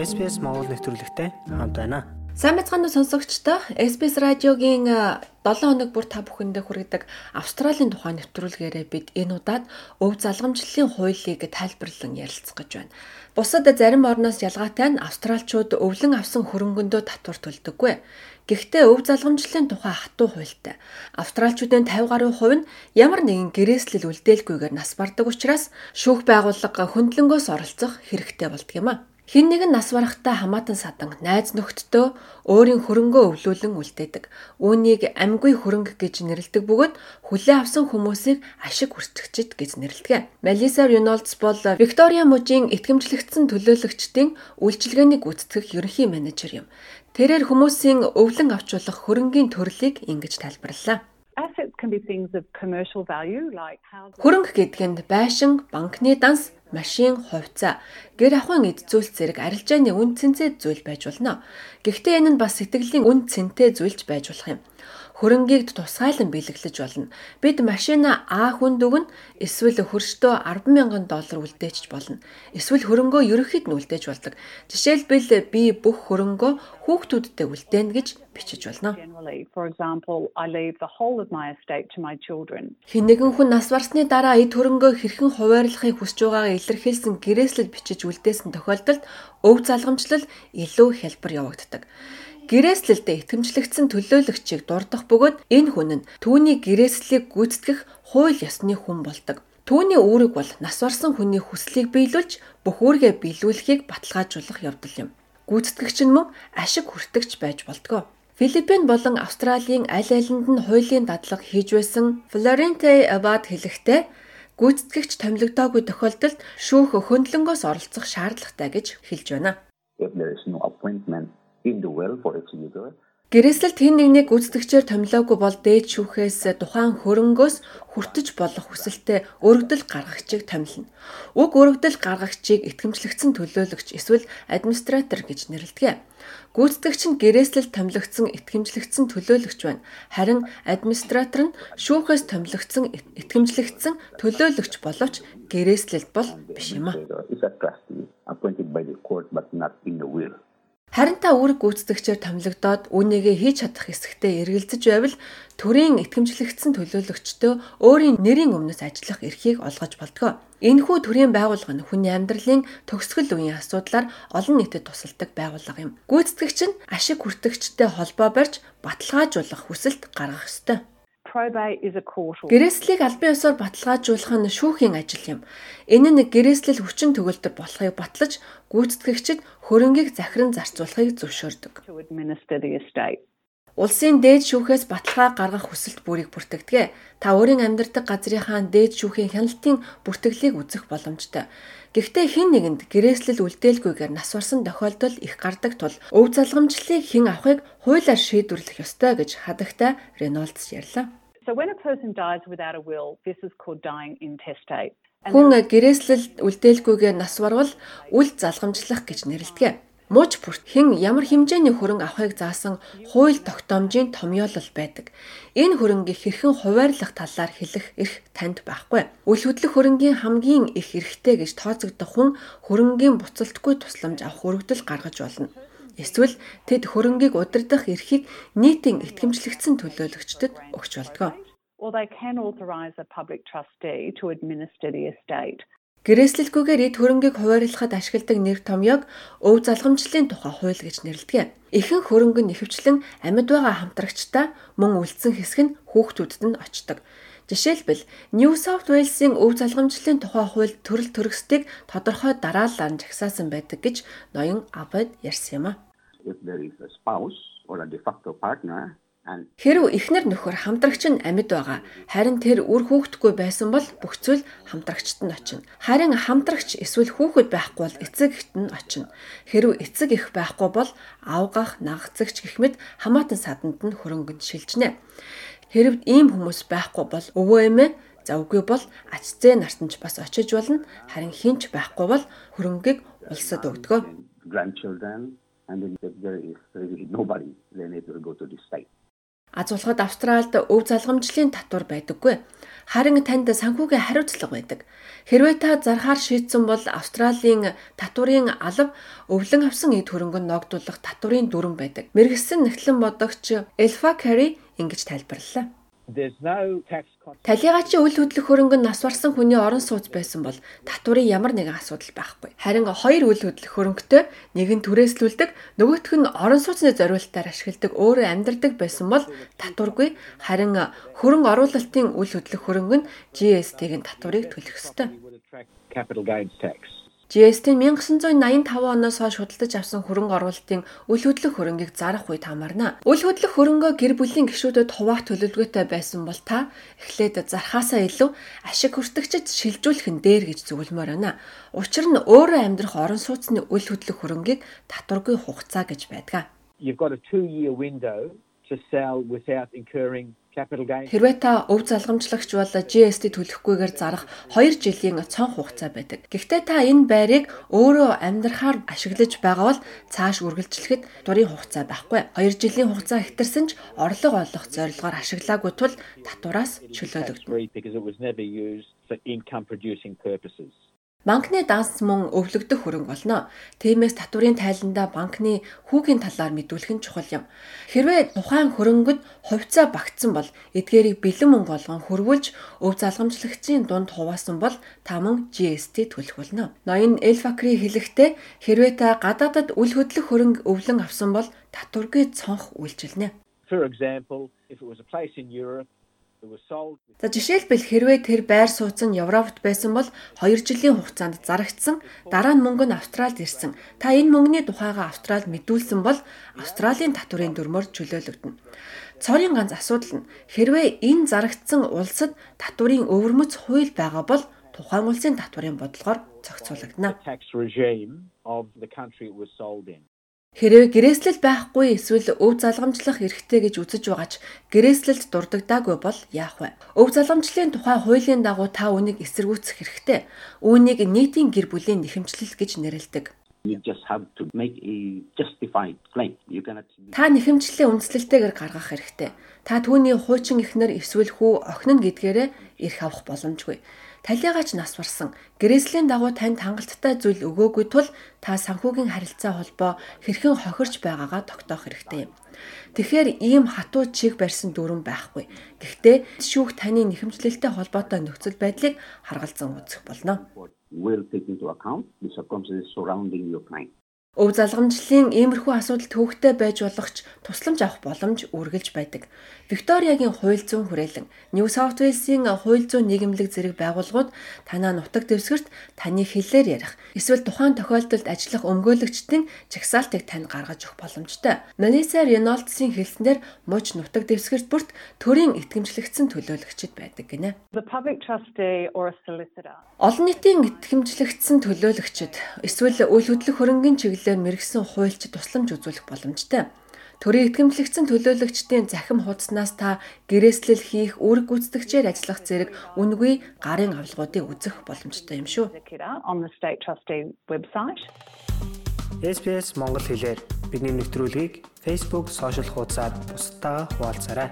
SPS Монгол нэвтрүүлэгтэй хамт байна. Сайн байцгаана уу сонсогчдоо. SBS радиогийн 7 хоног бүр та бүхэндээ хүргэдэг Австралийн тухай нэвтрүүлгээрээ бид энэ удаад өв залгамжлалын хуулийг тайлбарлан ярилцах гэж байна. Бусад зарим орноос ялгаатай нь австралчууд өвлөн авсан хөрөнгөндөө татвар төлдөггүй. Гэхдээ өв залгамжлалын тухай хатуу хуультай. Австралчуудын 50 гаруй хувь нь ямар нэгэн гэрээслэл үлдээлгүйгээр нас бардаг учраас шүүх байгууллага хөндлөнгөөс оролцох хэрэгтэй болдго юм Хин нэгэн нас барахтаа хамаатан садан найз нөхдтөө өөрийн хөрөнгөө өвлүүлэн үлдээдэг. Үүнийг амьгүй хөрөнгө гэж нэрлэдэг бөгөөд хүлээ авсан хүмүүсийг ашиг хүртэгчд гэж нэрлэдэг. Малиса Ренолдс бол Виктория мужийн итгэмжлэгдсэн төлөөлөгчдийн үйлчилгээний гүйцэтгэх ерөнхий менежер юм. Тэрээр хүмүүсийн өвлөн авч болох хөрөнгийн төрлийг ингэж тайлбарллаа. Хөрөнгө гэдэг нь байшин, банкны данс, машин, хувьцаа, гэр ахуйн эд зүйлс зэрэг арилжааны үн цэнтэй зүйл байж болно. Гэхдээ энэ нь бас сэтгэлийн үн цэнтэй зүйлж байж болох юм хөрөнгийг тусгайлан бэлэглэж болно. Бид машина А хүнд өгнө эсвэл хөрштөө 100000 доллар үлдээчих болно. Эсвэл хөрөнгөө ерөнхийд нь үлдээж болдог. Жишээлбэл би бүх хөрөнгөө хүүхдүүддээ үлдээнэ гэж бичиж болно. Хэн нэгэн хүн нас барсны дараа эд хөрөнгөө хэрхэн хуваарлахыг хүсэж байгаагаа илэрхийлсэн гэрээслэл бичиж үлдээсэн тохиолдолд өв залгамжлал илүү хялбар явагддаг. Гэрээслэлдээ итгэмжлэгдсэн төлөөлөгчийг дурдах бөгөөд энэ хүн нь түүний гэрээслэлийг гүйцэтгэх хууль ёсны хүн болдог. Түүний үүрэг бол нас барсан хүний хүслийг биелүүлж бүх үүргээ биелүүлэхийг баталгаажуулах явдал юм. Гүйцэтгэгч нь мөн ашиг хүртэгч байж болтгоо. Филиппин болон Австралийн аль алинд нь хуулийн дадлага хийж байсан Florente Abad хэлэхдээ гүйцэтгэгч томилогдоогүй тохиолдолд шүүх хөндлөнгөөс оролцох шаардлагатай гэж хэлж байна. If there is no appointment in the well for its user. Гэрээсэл тэн нэгнийг гүйцэтгэгчээр томилоогүй бол дээд шүүхээс тухайн хөрөнгөөс хүртэж болох хүсэлтэд өргөдөл гаргагчийг томилно. Уг өргөдөл гаргагчийг итгэмжлэгдсэн төлөөлөгч эсвэл администратор гэж нэрлэдэг. Гүйцэтгэгч нь гэрээслэл томилогдсон итгэмжлэгдсэн төлөөлөгч байна. Харин администратор нь шүүхээс томилогдсон итгэмжлэгдсэн төлөөлөгч боловч гэрээслэлд бол биш юм а. Харин та үүрэг гүйцэтгэгчээр томилогдоод үнийгээ хийж чадах хэсэгтээ эргэлзэж байвал төрийн итгэмжлэгдсэн төлөөлөгчдөө өөрийн нэрийн өмнөөс ажиллах эрхийг олгож болдгоо. Энэхүү төрийн байгууллага нь хүний амьдралын төгсгөл үеийн асуудлаар олон нийтэд тусалдаг байгууллага юм. Гүйцэтгэгч нь ашиг хүртэгчтэй холбоо барьж баталгаажуулах хүсэлт гаргах ёстой. Гэрээслийг албан ёсоор баталгаажуулах нь шүүхийн ажил юм. Энэ нь гэрээслэл хүчин төгөлдөр болохыг батлаж гүйцэтгэгчид хөрөнгийг захиран зарцуулахыг зөвшөөрдөг. Улсын дээд шүүхээс баталгаа гаргах хүсэлт бүрийг бүртгэдэг. Та өөрийн амьдардаг газрынхаа дээд шүүхийн хяналтын бүртгэлийг үзэх боломжтой. Гэхдээ хэн нэгэнд гэрээслэл үлдээлгүйгээр нас барсан тохиолдол их гардаг тул өв залгамжлалыг хэн авахыг хуулиар шийдвэрлэх ёстой гэж хадагтай Ренолдс ярьлаа. So when a person dies without a will, this is called dying intestate. Хүн гэрээслэл үлдээлгүйгээр нас барвал үл залгамжлах гэж нэрлэдэг. Мууч бүрт хэн ямар хэмжээний хөрөнгө авахыг заасан хууль тогтоомжийн томьёолол байдаг. Энэ хөрөнгийг хэрхэн хуваарлах талаар хэлэх эрх танд байхгүй. Үл хөдлөх хөрөнгийн хамгийн их эрхтэй гэж тооцогдох хүн хөрөнгийн буцалтгүй тусламж авах өргөдөл гаргаж болно. Эсвэл тэд хөрөнгийг удирдах эрхийг нийтийн итгэмжлэгдсэн төлөөлөгчдөд өгч болдгоо. Or they can authorize a public trustee to administer the estate. Гэрээслэлгүйгээр эд хөрөнгийг хуваарлахад ашигладаг нэр томьёог өв залгамжлалын тухай хууль гэж нэрлэдэг. Ихэнх хөрөнгө нь ихэвчлэн амьд байгаа хамтрагчтай мөн үлдсэн хэсэг нь хүүхдүүдэд нь очдог. Жишээлбэл New South Wales-ийн өв залгамжлалын тухай хууль төрөл төрөсдгийг тодорхой дараалалаар жагсаасан байдаг гэж ноён Абад ярьсан юм а. If there is a spouse or a de facto partner Хэрв эхнэр нөхөр хамтрагч нь амьд байгаа харин тэр үр хүүхдгүй байсан бол бүх зүйл хамтрагчт нь очино. Харин хамтрагч эсвэл хүүхэд байхгүй бол эцэг эхт нь очино. Хэрв эцэг эх байхгүй бол авгах, нагцэгч гэх мэт хамаатан саданд нь хөрөнгөнд шилжнэ. Хэрв ийм хүмүүс байхгүй бол өвөө эмээ за үгүй бол ач зээ нартанч бас очиж болно. Харин хинч байхгүй бол хөрөнгийг улсад өгдөг. grandchildren and then there is really nobody then it will go to the state Азуулхад Австральд өв залгамжлын татвар байдаггүй. Харин танд санхүүгийн хариуцлага байдаг. Хэрвээ та зархаар шийдсэн бол Австралийн татварын алав өвлөн авсан эд хөрөнгөнд ногдуулах татварын дүрэн байдаг. Мэргэсэн нэгтлэн бодогч Элфа Кари ингэж тайлбарллаа. Талигаачийн үйл хөдлөх хөрөнгө нь нас барсан хүний орон сууц байсан бол татварын ямар нэгэн асуудал байхгүй. Харин хоёр үйл хөдлөх хөрөнгөтэй нэг нь түрээслүүлдэг, нөгөөх нь орон сууцны зориулалтаар ашигладаг өөрөө амьдардаг байсан бол татваргүй. Харин хөрөнгө оруулалтын үйл хөдлөх хөрөнгө нь GST-ийн татварыг төлөх ёстой. GST 1985 оноос хойш худалдаж авсан хөрөнгө оруулалтын үл хөдлөх хөрөнгийг зарах үед хамаарна. Үл хөдлөх хөрөнгөө гэр бүлийн гишүүдэд хуваах төлөвлөгөөтэй байсан бол та эхлээд зархаасаа илүү ашиг хүртэгчд шилжүүлэх нь дээр гэж зөвлөмөр байна. Учир нь өөрөө амьдрах орон сууцны үл хөдлөх хөрөнгийг татваргүй хугацаа гэж байдаг. You've got a 2 year window to sell without incurring Хэрвээ та өв залгамжлагч бол GST төлөхгүйгээр зарах 2 жилийн цонх хугацаа байдаг. Гэхдээ та энэ байрыг өөрөө амьдрахаар ашиглаж байгаа бол цааш үргэлжлэхэд дурын хугацаа байхгүй. 2 жилийн хугацаа ихтерсэн ч орлого олох зорилгоор ашиглаагүй тул татвараас чөлөөлөгдөнө. Банкны данс мөн өвлөгдөх хөрөнгө болно. Тиймээс татврын тайландаа банкны хүүгийн талаар мэдүүлэх нь чухал юм. Хэрвээ тухайн хөрөнгөд хувьцаа багтсан бол эдгээрийг бэлэн мөнгө болгон хөрвүүлж өв залгамжлагчийн дунд хуваасан бол та мөн GST төлөх болно. Ноён Элфакри хэлэхдээ хэрвээ та гадаадад үл хөдлөх хөрөнгө өвлөн авсан бол татваргүй цонх үйлчилнэ. For example, if it was a place in Europe За жишээлбэл хэрвээ тэр байр нь Европт байсан бол 2 жилийн хугацаанд зарагдсан дараа нь мөнгө нь Австралид ирсэн. Та энэ мөнгөний тухайга Австралид мэдүүлсэн бол Австралийн татварын дүрмээр чөлөөлөгдөнө. Цорын ганц асуудал нь хэрвээ энэ зарагдсан улсад татварын өвөрмөц хууль байгаа бол тухайн улсын татварын бодлогоор зохицуулагдана. Хэрвээ гэрээслэл байхгүй эсвэл өв залгамжлах эрхтэй гэж үзэж байгаач гэрээслэлд дурддаггүй бол яах вэ? Өв залгамжлалын тухай хуулийн дагуу та үнийг эсэргүүцэх хэрэгтэй. Үүнийг нийтийн гэр бүлийн нэхэмжлэл гэж нэрлэдэг. Та нэхэмжлэлийн үндслэлтэйгээр гаргах хэрэгтэй. Та түүний хуучин эхнэр эсвэл хүү охин нь гэдгээрээ эрх авах боломжгүй. Талигаач нас барсан гэрээслийн дагуу танд хангалттай зүйл өгөөгүй тул та санхүүгийн харилцаа холбоо хэрхэн хохирч байгаагаа тогтоох хэрэгтэй юм. Тэгэхээр ийм хатуу чиг барьсан дүрэн байхгүй. Гэхдээ шүүх таны нэхэмжлэлтэй холбоотой нөхцөл байдлыг харгалзан үзэх болно. will take into account the circumstances surrounding your client. Өв залгамжлалын иймэрхүү асуудал төвөгтэй байж болох ч тусламж авах боломж үргэлж байдаг. Викториягийн хууль зүйн хүрээлэн, New South Wales-ийн хууль зүйн нийгэмлэг зэрэг байгууллагууд танаа нутаг дэвсгэрт таны хэлээр ярих, эсвэл тухайн тохиолдолд ажиллах өмгөөлөгчдийн жагсаалтыг танд гаргаж өгөх боломжтой. Melissa Reynolds-ийн хэлснээр мууч нутаг дэвсгэрт бүрт төрийн итгэмжлэгдсэн төлөөлөгчд байдаг гинэ. Олон нийтийн итгэмжлэгдсэн төлөөлөгчд эсвэл үйл хөдлөх хөрөнгөний чиглэл чиглэлээр мэрэгсэн хуульч тусламж үзүүлэх боломжтой. Төрийн итгэмжлэгдсэн төлөөлөгчдийн захим хуудаснаас та гэрээслэл хийх, үүрэг гүйцэтгэгчээр ажиллах зэрэг үнгүй гарын авалгуудыг үзэх боломжтой юм шүү. SPS Монгол хэлээр бидний нэвтрүүлгийг Facebook сошиал хуудасаар бусдаа хуваалцаарай.